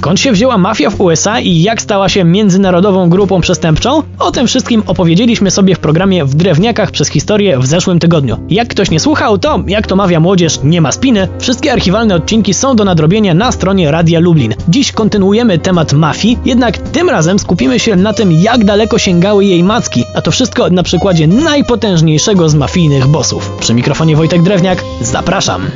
Skąd się wzięła mafia w USA i jak stała się międzynarodową grupą przestępczą? O tym wszystkim opowiedzieliśmy sobie w programie W Drewniakach przez historię w zeszłym tygodniu. Jak ktoś nie słuchał, to jak to mawia młodzież, nie ma spiny. Wszystkie archiwalne odcinki są do nadrobienia na stronie Radia Lublin. Dziś kontynuujemy temat mafii, jednak tym razem skupimy się na tym, jak daleko sięgały jej macki, a to wszystko na przykładzie najpotężniejszego z mafijnych bossów. Przy mikrofonie Wojtek Drewniak, zapraszam.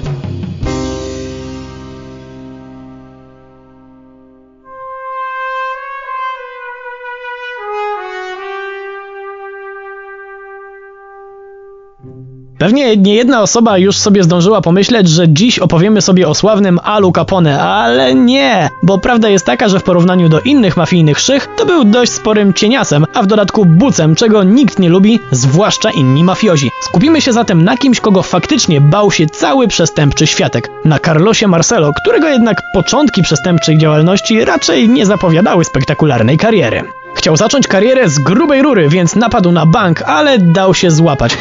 Pewnie nie jedna osoba już sobie zdążyła pomyśleć, że dziś opowiemy sobie o sławnym Alu Capone, ale nie, bo prawda jest taka, że w porównaniu do innych mafijnych szych, to był dość sporym cieniasem, a w dodatku bucem, czego nikt nie lubi, zwłaszcza inni mafiozi. Skupimy się zatem na kimś, kogo faktycznie bał się cały przestępczy światek. Na Carlosie Marcelo, którego jednak początki przestępczej działalności raczej nie zapowiadały spektakularnej kariery. Chciał zacząć karierę z grubej rury, więc napadł na bank, ale dał się złapać.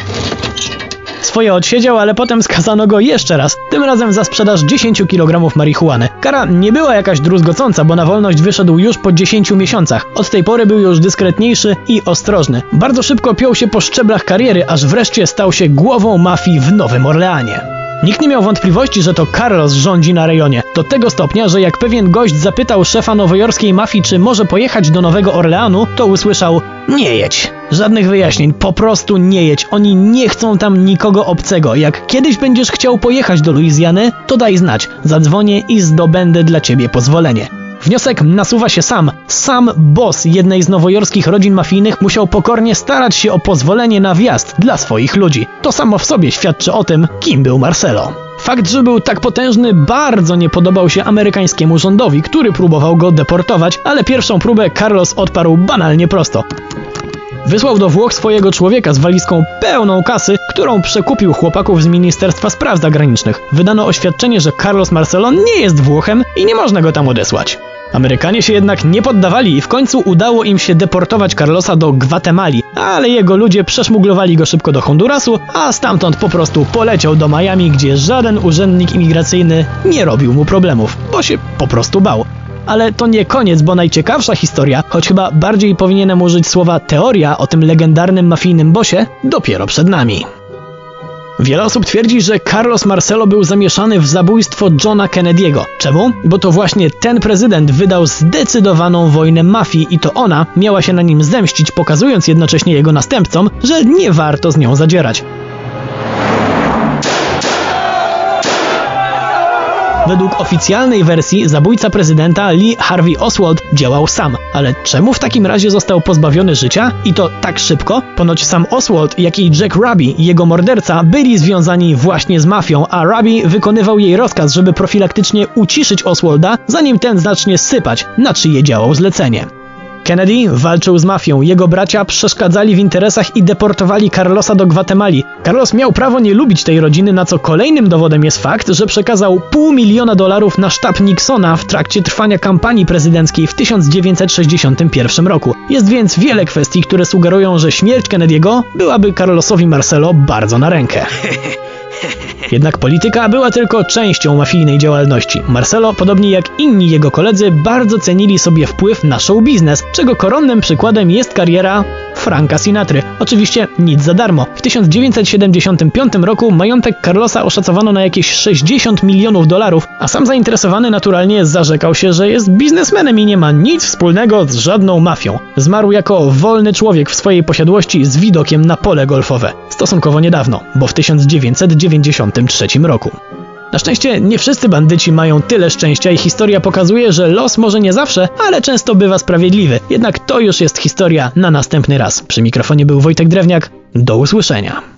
Swoje odsiedział, ale potem skazano go jeszcze raz, tym razem za sprzedaż 10 kg marihuany. Kara nie była jakaś druzgocąca, bo na wolność wyszedł już po 10 miesiącach. Od tej pory był już dyskretniejszy i ostrożny. Bardzo szybko piął się po szczeblach kariery, aż wreszcie stał się głową mafii w Nowym Orleanie. Nikt nie miał wątpliwości, że to Carlos rządzi na rejonie. Do tego stopnia, że jak pewien gość zapytał szefa nowojorskiej mafii, czy może pojechać do Nowego Orleanu, to usłyszał: Nie jedź. Żadnych wyjaśnień, po prostu nie jedź. Oni nie chcą tam nikogo obcego. Jak kiedyś będziesz chciał pojechać do Luizjany, to daj znać. Zadzwonię i zdobędę dla ciebie pozwolenie. Wniosek nasuwa się sam. Sam boss jednej z nowojorskich rodzin mafijnych musiał pokornie starać się o pozwolenie na wjazd dla swoich ludzi. To samo w sobie świadczy o tym, kim był Marcelo. Fakt, że był tak potężny, bardzo nie podobał się amerykańskiemu rządowi, który próbował go deportować, ale pierwszą próbę Carlos odparł banalnie prosto. Wysłał do Włoch swojego człowieka z walizką pełną kasy, którą przekupił chłopaków z Ministerstwa Spraw Zagranicznych. Wydano oświadczenie, że Carlos Marcelo nie jest Włochem i nie można go tam odesłać. Amerykanie się jednak nie poddawali i w końcu udało im się deportować Carlosa do Gwatemali, ale jego ludzie przeszmuglowali go szybko do Hondurasu, a stamtąd po prostu poleciał do Miami, gdzie żaden urzędnik imigracyjny nie robił mu problemów, bo się po prostu bał. Ale to nie koniec, bo najciekawsza historia, choć chyba bardziej powinienem użyć słowa teoria o tym legendarnym mafijnym bosie, dopiero przed nami. Wiele osób twierdzi, że Carlos Marcelo był zamieszany w zabójstwo Johna Kennedy'ego. Czemu? Bo to właśnie ten prezydent wydał zdecydowaną wojnę mafii i to ona miała się na nim zemścić, pokazując jednocześnie jego następcom, że nie warto z nią zadzierać. Według oficjalnej wersji zabójca prezydenta Lee Harvey Oswald działał sam. Ale czemu w takim razie został pozbawiony życia? I to tak szybko? Ponoć sam Oswald, jak i Jack Ruby, jego morderca, byli związani właśnie z mafią, a Ruby wykonywał jej rozkaz, żeby profilaktycznie uciszyć Oswalda, zanim ten zacznie sypać, na czyje działał zlecenie. Kennedy walczył z mafią, jego bracia przeszkadzali w interesach i deportowali Carlosa do Gwatemali. Carlos miał prawo nie lubić tej rodziny, na co kolejnym dowodem jest fakt, że przekazał pół miliona dolarów na sztab Nixona w trakcie trwania kampanii prezydenckiej w 1961 roku. Jest więc wiele kwestii, które sugerują, że śmierć Kennedy'ego byłaby Carlosowi Marcelo bardzo na rękę. Jednak polityka była tylko częścią mafijnej działalności. Marcelo, podobnie jak inni jego koledzy, bardzo cenili sobie wpływ na show biznes, czego koronnym przykładem jest kariera Franka Sinatry. Oczywiście nic za darmo. W 1975 roku majątek Carlosa oszacowano na jakieś 60 milionów dolarów, a sam zainteresowany naturalnie zarzekał się, że jest biznesmenem i nie ma nic wspólnego z żadną mafią. Zmarł jako wolny człowiek w swojej posiadłości z widokiem na pole golfowe. Stosunkowo niedawno, bo w 1993 roku. Na szczęście nie wszyscy bandyci mają tyle szczęścia i historia pokazuje, że los może nie zawsze, ale często bywa sprawiedliwy. Jednak to już jest historia na następny raz. Przy mikrofonie był Wojtek Drewniak. Do usłyszenia.